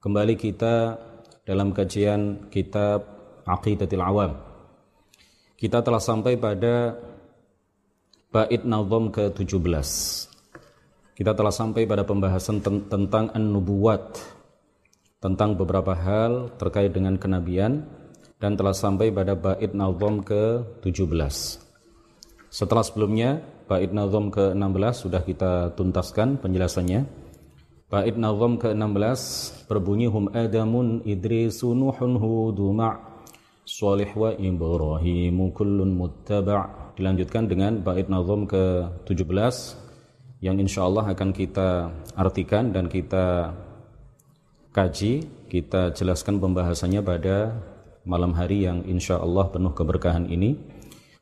Kembali kita dalam kajian kitab Aqidatul Awam. Kita telah sampai pada bait nazam ke-17. Kita telah sampai pada pembahasan ten tentang an-nubuwat, tentang beberapa hal terkait dengan kenabian dan telah sampai pada bait nazam ke-17. Setelah sebelumnya bait nazam ke-16 sudah kita tuntaskan penjelasannya. Bait nazam ke-16 berbunyi hum adamun idrisu nuhun hudu ma' salih wa ibrahim kullun muttaba' dilanjutkan dengan bait nazam ke-17 yang insyaallah akan kita artikan dan kita kaji kita jelaskan pembahasannya pada malam hari yang insyaallah penuh keberkahan ini.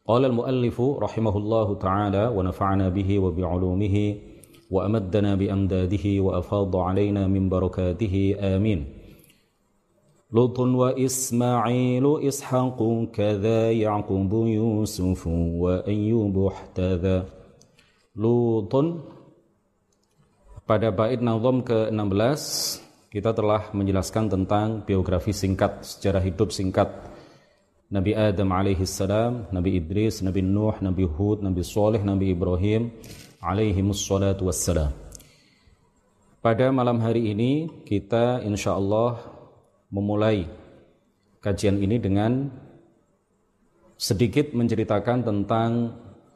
Qala al-muallifu rahimahullahu taala wa nafa'ana bihi wa bi'ulumihi وأمدنا بأمداده وأفاض علينا من بركاته آمين لوط وإسماعيل إسحاق كذا يعقوب يوسف وأيوب احتذا لوط Pada bait nazam ke-16 kita telah menjelaskan tentang biografi singkat, sejarah hidup singkat Nabi Adam alaihi salam, Nabi Idris, Nabi Nuh, Nabi Hud, Nabi Saleh, Nabi Ibrahim, alaihi wassalatu wassalam. Pada malam hari ini kita insya Allah memulai kajian ini dengan sedikit menceritakan tentang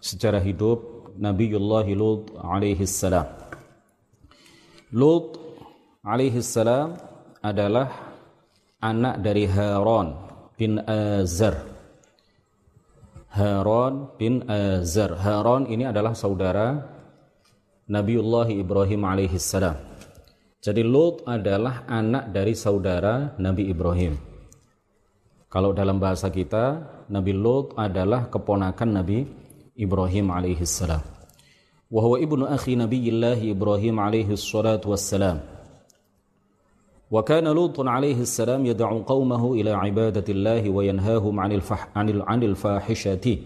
sejarah hidup Nabiullah Lut alaihi salam. Lut alaihi salam adalah anak dari Harun bin Azar Harun bin Azar. Harun ini adalah saudara Nabiullah Ibrahim alaihissalam. Jadi Lut adalah anak dari saudara Nabi Ibrahim. Kalau dalam bahasa kita, Nabi Lut adalah keponakan Nabi Ibrahim alaihissalam. Wahwa ibnu akhi Nabiyillah Ibrahim alaihissalatu wassalam. وكان لوط عليه السلام يدعو قومه إلى عبادة الله وينهاهم عن, الفح عن, عن الفاحشة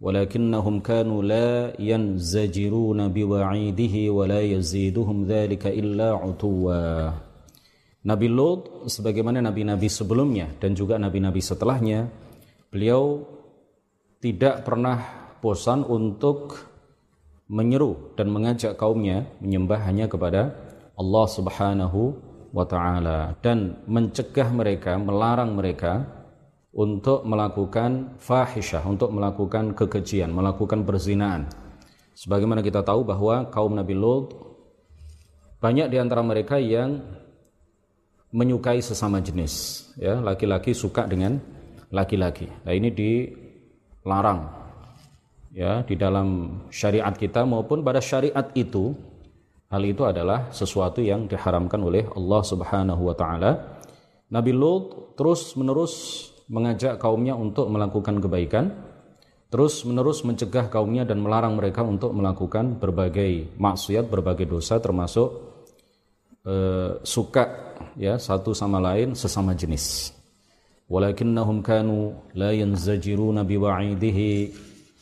ولكنهم كانوا لا ينزجرون بوعيده ولا يزيدهم ذلك إلا عتوا Nabi Lot sebagaimana nabi-nabi sebelumnya dan juga nabi-nabi setelahnya beliau tidak pernah bosan untuk menyeru dan mengajak kaumnya menyembah hanya kepada Allah Subhanahu wa taala dan mencegah mereka, melarang mereka untuk melakukan fahisyah, untuk melakukan kekejian, melakukan perzinaan. Sebagaimana kita tahu bahwa kaum Nabi Lut banyak di antara mereka yang menyukai sesama jenis, ya, laki-laki suka dengan laki-laki. Nah, ini dilarang ya di dalam syariat kita maupun pada syariat itu Hal itu adalah sesuatu yang diharamkan oleh Allah Subhanahu wa taala. Nabi Lut terus-menerus mengajak kaumnya untuk melakukan kebaikan, terus-menerus mencegah kaumnya dan melarang mereka untuk melakukan berbagai maksiat, berbagai dosa termasuk eh, suka ya satu sama lain sesama jenis. Walakinnahum kanu la yanzajiruna biwa'idihi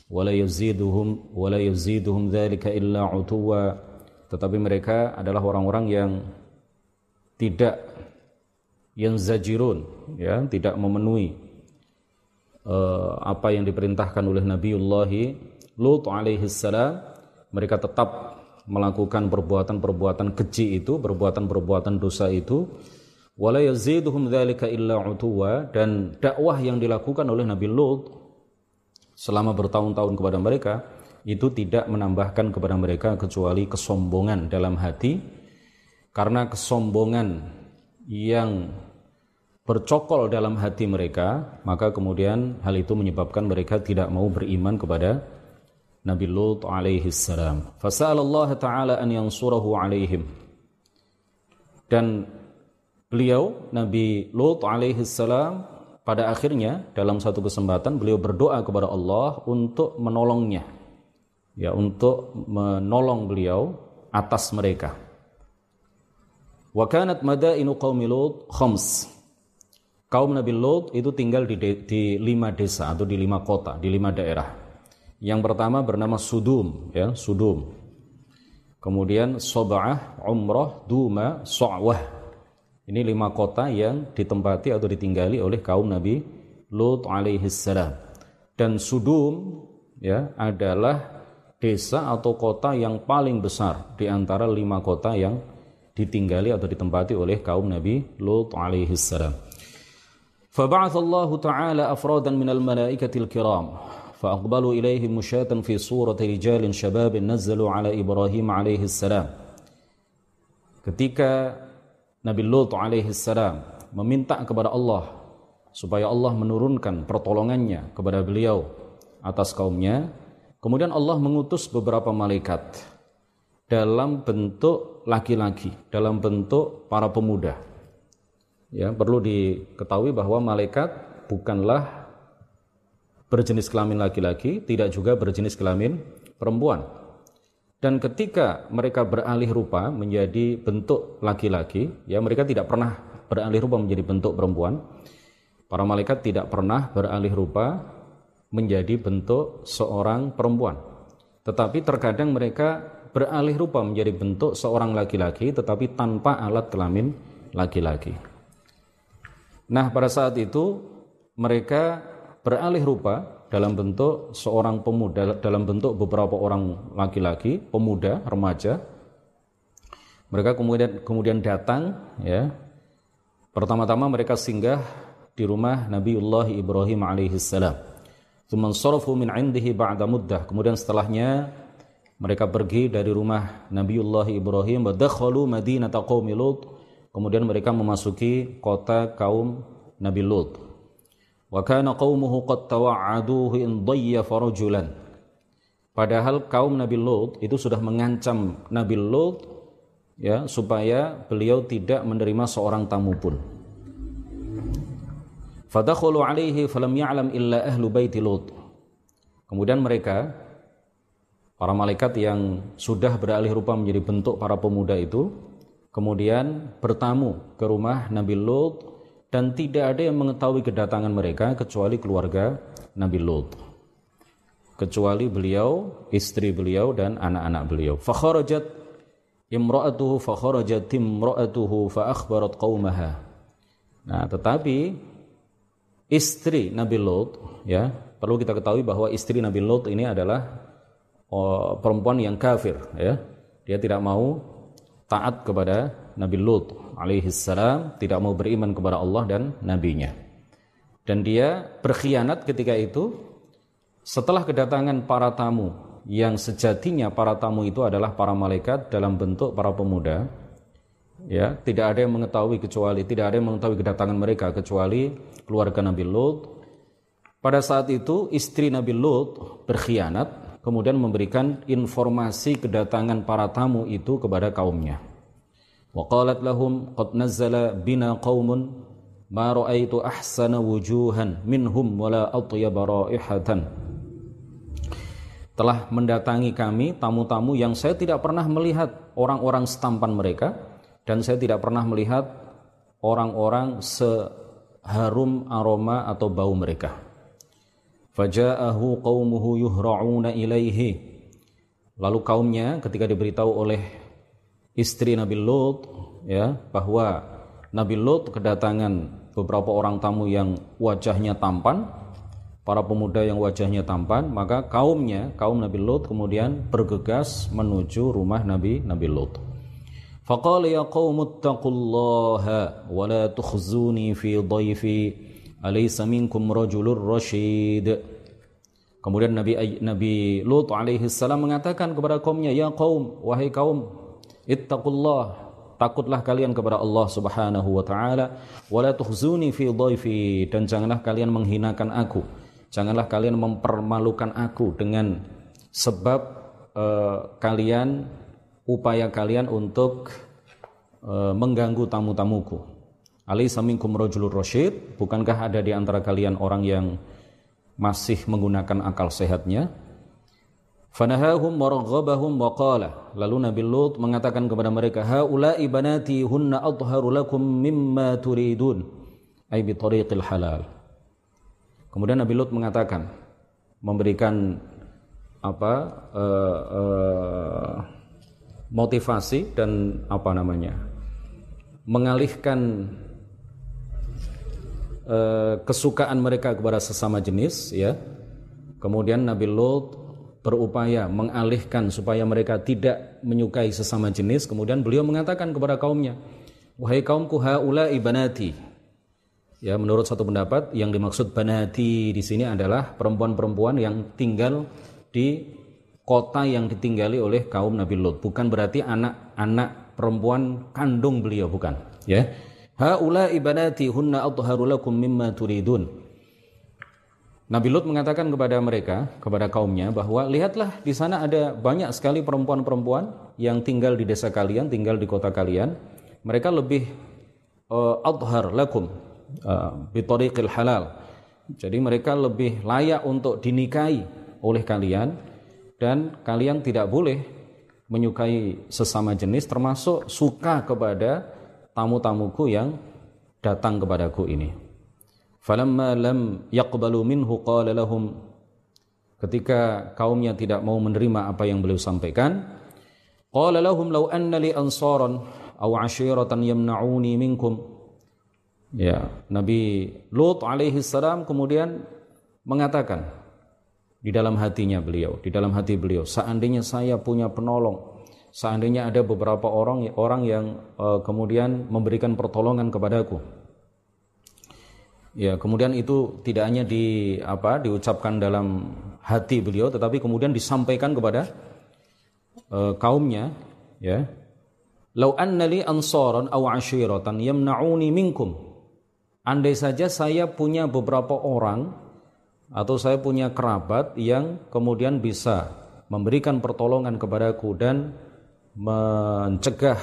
wa la yaziduhum wa la yaziduhum dzalika illa 'utuwa tetapi mereka adalah orang-orang yang tidak yang zajirun ya tidak memenuhi uh, apa yang diperintahkan oleh Nabiullah Lut alaihi salam. Mereka tetap melakukan perbuatan-perbuatan keji itu perbuatan-perbuatan dosa itu. Wala yaziduhum dzalika illa utuwa dan dakwah yang dilakukan oleh Nabi Lut selama bertahun-tahun kepada mereka itu tidak menambahkan kepada mereka kecuali kesombongan dalam hati karena kesombongan yang bercokol dalam hati mereka maka kemudian hal itu menyebabkan mereka tidak mau beriman kepada Nabi Lut alaihi salam. Allah taala an yansurahu alaihim. Dan beliau Nabi Lut alaihi salam pada akhirnya dalam satu kesempatan beliau berdoa kepada Allah untuk menolongnya ya untuk menolong beliau atas mereka. Wa kanat madainu qaumi Lut khams. Kaum Nabi Lut itu tinggal di, de, di lima desa atau di lima kota, di lima daerah. Yang pertama bernama Sudum, ya, Sudum. Kemudian Soba'ah, Umrah, Duma, So'wah. Ini lima kota yang ditempati atau ditinggali oleh kaum Nabi Lut alaihi salam. Dan Sudum ya adalah desa atau kota yang paling besar di antara lima kota yang ditinggali atau ditempati oleh kaum Nabi Lut alaihi salam. فبعث الله تعالى أفرادا من الملائكة الكرام فأقبلوا إليه مشاة في صورة رجال شباب نزلوا على إبراهيم عليه السلام ketika Nabi Lut alaihi salam meminta kepada Allah supaya Allah menurunkan pertolongannya kepada beliau atas kaumnya kemudian Allah mengutus beberapa malaikat dalam bentuk laki-laki dalam bentuk para pemuda ya perlu diketahui bahwa malaikat bukanlah berjenis kelamin laki-laki, tidak juga berjenis kelamin perempuan. Dan ketika mereka beralih rupa menjadi bentuk laki-laki, ya mereka tidak pernah beralih rupa menjadi bentuk perempuan. Para malaikat tidak pernah beralih rupa menjadi bentuk seorang perempuan. Tetapi terkadang mereka beralih rupa menjadi bentuk seorang laki-laki tetapi tanpa alat kelamin laki-laki. Nah, pada saat itu mereka beralih rupa dalam bentuk seorang pemuda, dalam bentuk beberapa orang laki-laki, pemuda, remaja. Mereka kemudian kemudian datang, ya. Pertama-tama mereka singgah di rumah Nabiullah Ibrahim alaihissalam. Tsumman sarafu min indihi ba'da muddah. Kemudian setelahnya mereka pergi dari rumah Nabiullah Ibrahim wa dakhalu madinata qaumi Lut. Kemudian mereka memasuki kota kaum Nabi Lut. Wa kana qaumuhu qad tawa'aduhu in dayyafa rajulan. Padahal kaum Nabi Lut itu sudah mengancam Nabi Lut ya supaya beliau tidak menerima seorang tamu pun. Fadakhulu alaihi falam ya'lam illa ahlu baiti Lut. Kemudian mereka para malaikat yang sudah beralih rupa menjadi bentuk para pemuda itu kemudian bertamu ke rumah Nabi Lut dan tidak ada yang mengetahui kedatangan mereka kecuali keluarga Nabi Lut kecuali beliau, istri beliau dan anak-anak beliau. Fakharajat imra'atuhu fakharajat imra'atuhu fa akhbarat qaumaha. Nah, tetapi istri Nabi Lut ya, perlu kita ketahui bahwa istri Nabi Lut ini adalah oh, perempuan yang kafir ya. Dia tidak mau taat kepada Nabi Lut alaihi salam tidak mau beriman kepada Allah dan nabinya. Dan dia berkhianat ketika itu setelah kedatangan para tamu yang sejatinya para tamu itu adalah para malaikat dalam bentuk para pemuda ya tidak ada yang mengetahui kecuali tidak ada yang mengetahui kedatangan mereka kecuali keluarga Nabi Lut. Pada saat itu istri Nabi Lut berkhianat kemudian memberikan informasi kedatangan para tamu itu kepada kaumnya. Waqalat lahum qad nazzala bina qaumun ma ra'aitu ahsana wujuhan minhum wala atyaba raihatan. Telah mendatangi kami tamu-tamu yang saya tidak pernah melihat orang-orang setampan mereka dan saya tidak pernah melihat orang-orang seharum aroma atau bau mereka. Faja'ahu qaumuhu yuhra'una ilaihi. Lalu kaumnya ketika diberitahu oleh istri Nabi Lut ya bahwa Nabi Lut kedatangan beberapa orang tamu yang wajahnya tampan para pemuda yang wajahnya tampan maka kaumnya kaum Nabi Lut kemudian bergegas menuju rumah Nabi Nabi Lut faqala ya qaum ittaqullaha wa la tukhzuni fi dhaifi alaysa minkum rajulur rasyid Kemudian Nabi Nabi Lut alaihi salam mengatakan kepada kaumnya, "Ya kaum, wahai kaum, ittaqullah takutlah kalian kepada Allah Subhanahu wa taala wala tuhzuni fi dhaifi dan janganlah kalian menghinakan aku. Janganlah kalian mempermalukan aku dengan sebab uh, kalian upaya kalian untuk uh, mengganggu tamu-tamuku alaysa minkum rajulur rasyid bukankah ada di antara kalian orang yang masih menggunakan akal sehatnya Fanahahum waraghabahum wa qala. Lalu Nabi Lut mengatakan kepada mereka, "Haula'i banati hunna adharu lakum mimma turidun." Ai bi tariqil halal. Kemudian Nabi Lut mengatakan memberikan apa uh, uh, motivasi dan apa namanya mengalihkan uh, kesukaan mereka kepada sesama jenis ya. Kemudian Nabi Lut berupaya mengalihkan supaya mereka tidak menyukai sesama jenis. Kemudian beliau mengatakan kepada kaumnya wahai kaumku haula ibanati ya menurut satu pendapat yang dimaksud banati di sini adalah perempuan-perempuan yang tinggal di kota yang ditinggali oleh kaum Nabi Lut. Bukan berarti anak-anak perempuan kandung beliau bukan ya. Haula ibadati hunna adharu lakum mimma turidun. Nabi Lut mengatakan kepada mereka kepada kaumnya bahwa lihatlah di sana ada banyak sekali perempuan-perempuan yang tinggal di desa kalian tinggal di kota kalian. Mereka lebih uh, adhar lakum uh, halal. Jadi mereka lebih layak untuk dinikahi oleh kalian dan kalian tidak boleh menyukai sesama jenis termasuk suka kepada tamu-tamuku yang datang kepadaku ini. Falamma lam yaqbalu minhu qala lahum ketika kaumnya tidak mau menerima apa yang beliau sampaikan qala lahum law anna li ansaran aw ashiratan yamna'uni minkum ya Nabi Lut alaihi salam kemudian mengatakan di dalam hatinya beliau, di dalam hati beliau. Seandainya saya punya penolong, seandainya ada beberapa orang orang yang uh, kemudian memberikan pertolongan kepadaku. Ya, kemudian itu tidak hanya di apa diucapkan dalam hati beliau tetapi kemudian disampaikan kepada uh, kaumnya, ya. Lau anna li ansaran aw ashiratan yamna'uni minkum. Andai saja saya punya beberapa orang atau saya punya kerabat yang kemudian bisa memberikan pertolongan kepadaku dan mencegah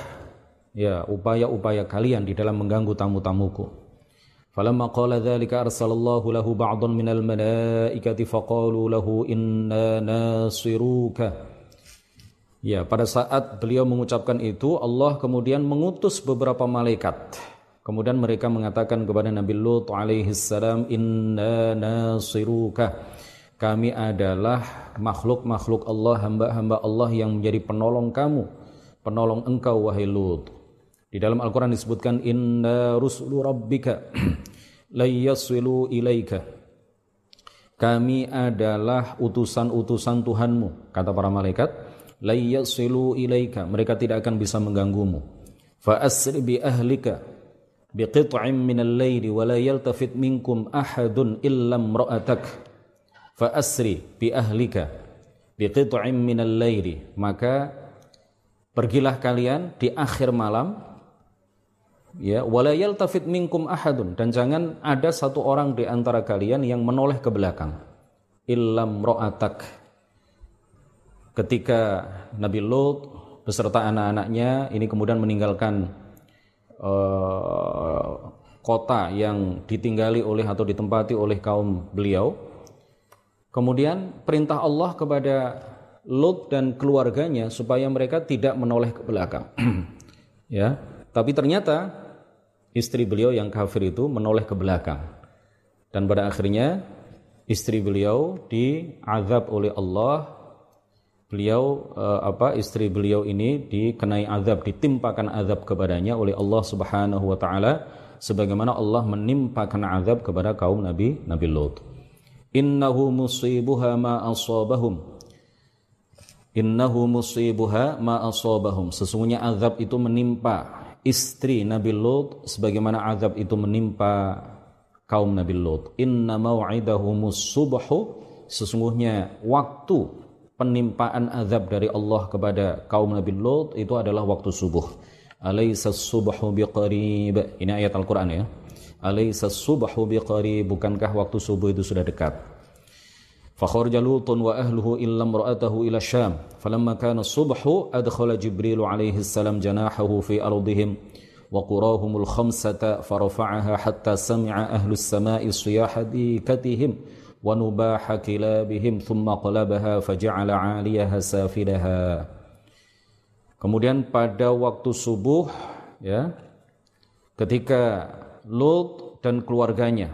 ya upaya-upaya kalian di dalam mengganggu tamu-tamuku. Falamma qala dzalika arsalallahu lahu ba'dhan minal malaikati faqalu lahu inna nasiruka. Ya, pada saat beliau mengucapkan itu Allah kemudian mengutus beberapa malaikat Kemudian mereka mengatakan kepada Nabi Lut alaihi salam, "Inna nasiruka." Kami adalah makhluk-makhluk Allah, hamba-hamba Allah yang menjadi penolong kamu, penolong engkau wahai Lut. Di dalam Al-Qur'an disebutkan inna rusulu rabbika layasilu ilaika. Kami adalah utusan-utusan Tuhanmu, kata para malaikat, layasilu ilaika. Mereka tidak akan bisa mengganggumu. Fa asri bi ahlika biqit'in minal laili wa la yaltafit minkum ahadun illa imra'atak fa asri bi ahlika biqit'in minal laili maka pergilah kalian di akhir malam ya wala yaltafit minkum ahadun. Dan jangan ada satu orang di antara kalian yang menoleh ke belakang illam ro'atak ketika Nabi Lut beserta anak-anaknya ini kemudian meninggalkan uh, kota yang ditinggali oleh atau ditempati oleh kaum beliau. Kemudian perintah Allah kepada Lut dan keluarganya supaya mereka tidak menoleh ke belakang. ya, tapi ternyata istri beliau yang kafir itu menoleh ke belakang. Dan pada akhirnya istri beliau diazab oleh Allah beliau uh, apa istri beliau ini dikenai azab ditimpakan azab kepadanya oleh Allah Subhanahu wa taala sebagaimana Allah menimpakan azab kepada kaum Nabi Nabi Lot. Innahu musibuha ma asabahum. Innahu musibuha ma asabahum. Sesungguhnya azab itu menimpa istri Nabi Lot sebagaimana azab itu menimpa kaum Nabi Lot. Inna mau'idahumus subhu sesungguhnya waktu penimpaan azab dari Allah kepada kaum Nabi Lut itu adalah waktu subuh. Alaysa subhu biqarib. Ini ayat Al-Qur'an ya. Alaysa subhu biqarib. Bukankah waktu subuh itu sudah dekat? فخرج لوط وأهله إلا امرأته إلى الشام فلما كان الصبح أدخل جبريل عليه السلام جناحه في أرضهم وقراهم الخمسة فرفعها حتى سمع أهل السماء صياح ديكتهم ونباح كلابهم ثم قلبها فجعل عاليها سافلها Kemudian pada waktu subuh ya ketika Lut dan keluarganya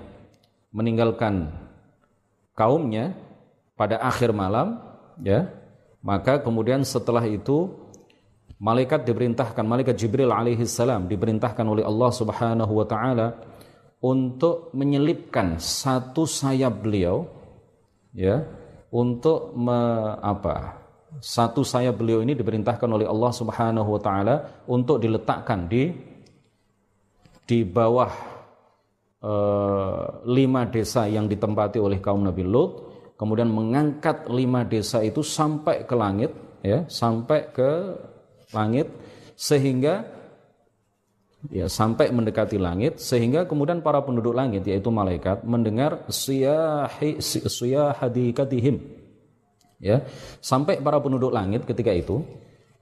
meninggalkan kaumnya pada akhir malam ya maka kemudian setelah itu malaikat diperintahkan malaikat Jibril alaihi salam diperintahkan oleh Allah Subhanahu wa taala untuk menyelipkan satu sayap beliau ya untuk me, apa satu sayap beliau ini diperintahkan oleh Allah Subhanahu wa taala untuk diletakkan di di bawah e, lima desa yang ditempati oleh kaum Nabi Lut kemudian mengangkat lima desa itu sampai ke langit ya sampai ke langit sehingga ya sampai mendekati langit sehingga kemudian para penduduk langit yaitu malaikat mendengar siyahi siyahadikatihim. Ya sampai para penduduk langit ketika itu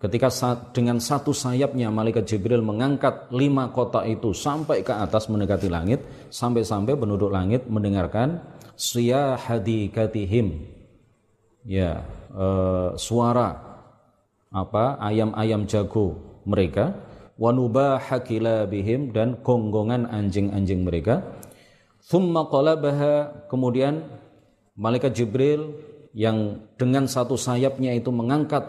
ketika saat, dengan satu sayapnya malaikat Jibril mengangkat lima kota itu sampai ke atas mendekati langit sampai-sampai penduduk langit mendengarkan siyahadikatihim. Ya uh, suara apa ayam-ayam jago mereka wanubaha kilabihim dan gonggongan anjing-anjing mereka. Thumma qalabaha kemudian malaikat Jibril yang dengan satu sayapnya itu mengangkat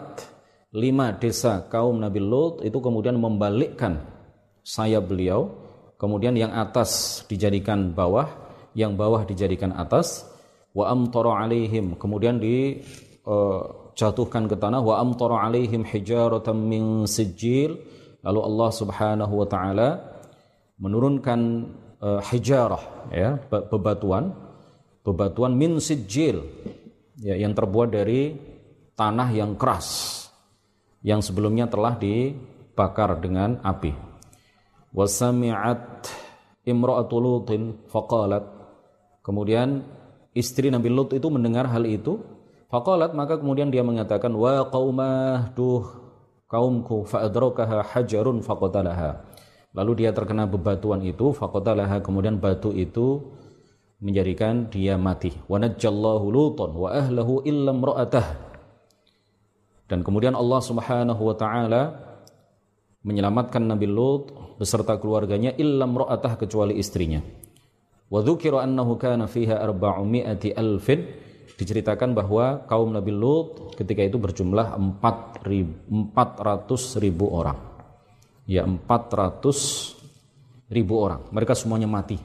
lima desa kaum Nabi Lut itu kemudian membalikkan sayap beliau kemudian yang atas dijadikan bawah yang bawah dijadikan atas. Wa amtara alaihim kemudian dijatuhkan uh, ke tanah. Wa amtara alaihim hijaratan min sijil Lalu Allah Subhanahu wa taala menurunkan uh, hijarah ya, bebatuan bebatuan min sijil ya yang terbuat dari tanah yang keras yang sebelumnya telah dibakar dengan api. Wasami'at imra'atu Lutin faqalat kemudian istri Nabi Lut itu mendengar hal itu faqalat maka kemudian dia mengatakan wa qaumah duh kaumku fa'adrakaha hajarun faqatalaha. Lalu dia terkena bebatuan itu faqatalaha kemudian batu itu menjadikan dia mati. Wa najjallahu lutan wa ahlahu illam ra'atah. Dan kemudian Allah Subhanahu wa taala menyelamatkan Nabi Lut beserta keluarganya illam ra'atah kecuali istrinya. Wa dzukira annahu kana fiha arba'umi'ati alfin diceritakan bahwa kaum Nabi Lut ketika itu berjumlah 400 ribu orang. Ya 400 ribu orang. Mereka semuanya mati